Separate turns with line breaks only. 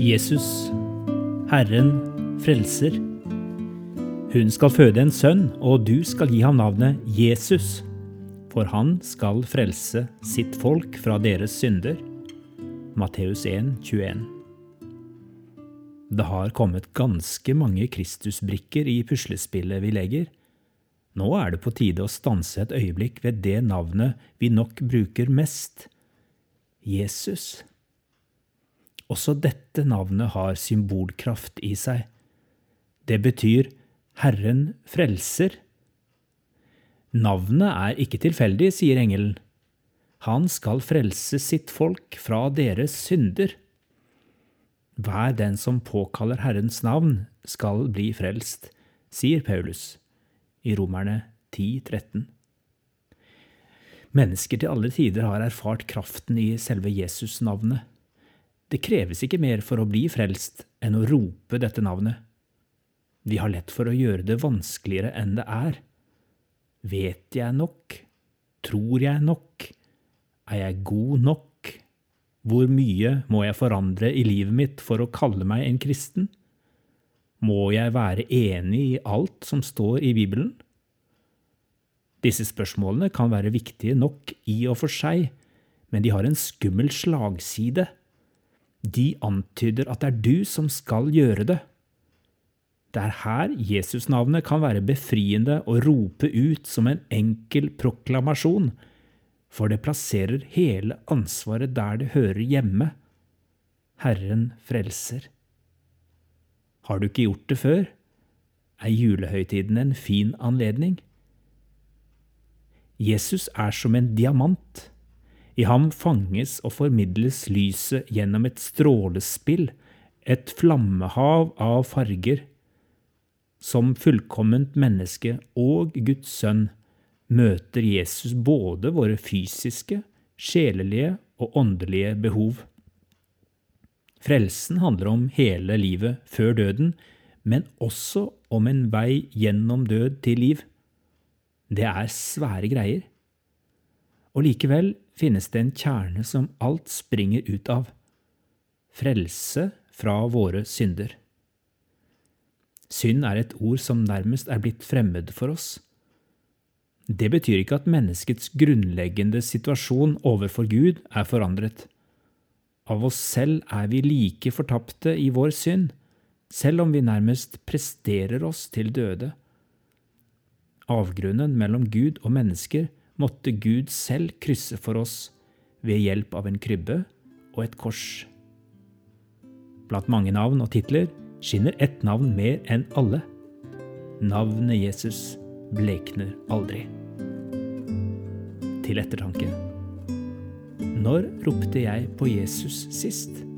Jesus, Herren, frelser. Hun skal føde en sønn, og du skal gi ham navnet Jesus, for han skal frelse sitt folk fra deres synder. Matteus 1, 21. Det har kommet ganske mange Kristusbrikker i puslespillet vi legger. Nå er det på tide å stanse et øyeblikk ved det navnet vi nok bruker mest Jesus. Også dette navnet har symbolkraft i seg. Det betyr Herren frelser. Navnet er ikke tilfeldig, sier engelen. Han skal frelse sitt folk fra deres synder. Hver den som påkaller Herrens navn, skal bli frelst, sier Paulus i Romerne 10, 13. Mennesker til alle tider har erfart kraften i selve Jesus-navnet. Det kreves ikke mer for å bli frelst enn å rope dette navnet. Vi har lett for å gjøre det vanskeligere enn det er. Vet jeg nok? Tror jeg nok? Er jeg god nok? Hvor mye må jeg forandre i livet mitt for å kalle meg en kristen? Må jeg være enig i alt som står i Bibelen? Disse spørsmålene kan være viktige nok i og for seg, men de har en skummel slagside. De antyder at det er du som skal gjøre det. Det er her Jesusnavnet kan være befriende å rope ut som en enkel proklamasjon, for det plasserer hele ansvaret der det hører hjemme. Herren frelser. Har du ikke gjort det før? Er julehøytiden en fin anledning? Jesus er som en diamant. I ham fanges og formidles lyset gjennom et strålespill, et flammehav av farger. Som fullkomment menneske og Guds sønn møter Jesus både våre fysiske, sjelelige og åndelige behov. Frelsen handler om hele livet før døden, men også om en vei gjennom død til liv. Det er svære greier. Og likevel finnes det en kjerne som alt springer ut av frelse fra våre synder. Synd er et ord som nærmest er blitt fremmed for oss. Det betyr ikke at menneskets grunnleggende situasjon overfor Gud er forandret. Av oss selv er vi like fortapte i vår synd, selv om vi nærmest presterer oss til døde. Avgrunnen mellom Gud og mennesker måtte Gud selv krysse for oss ved hjelp av en krybbe og et kors. Blant mange navn og titler skinner ett navn mer enn alle. Navnet Jesus blekner aldri. Til ettertanke. Når ropte jeg på Jesus sist?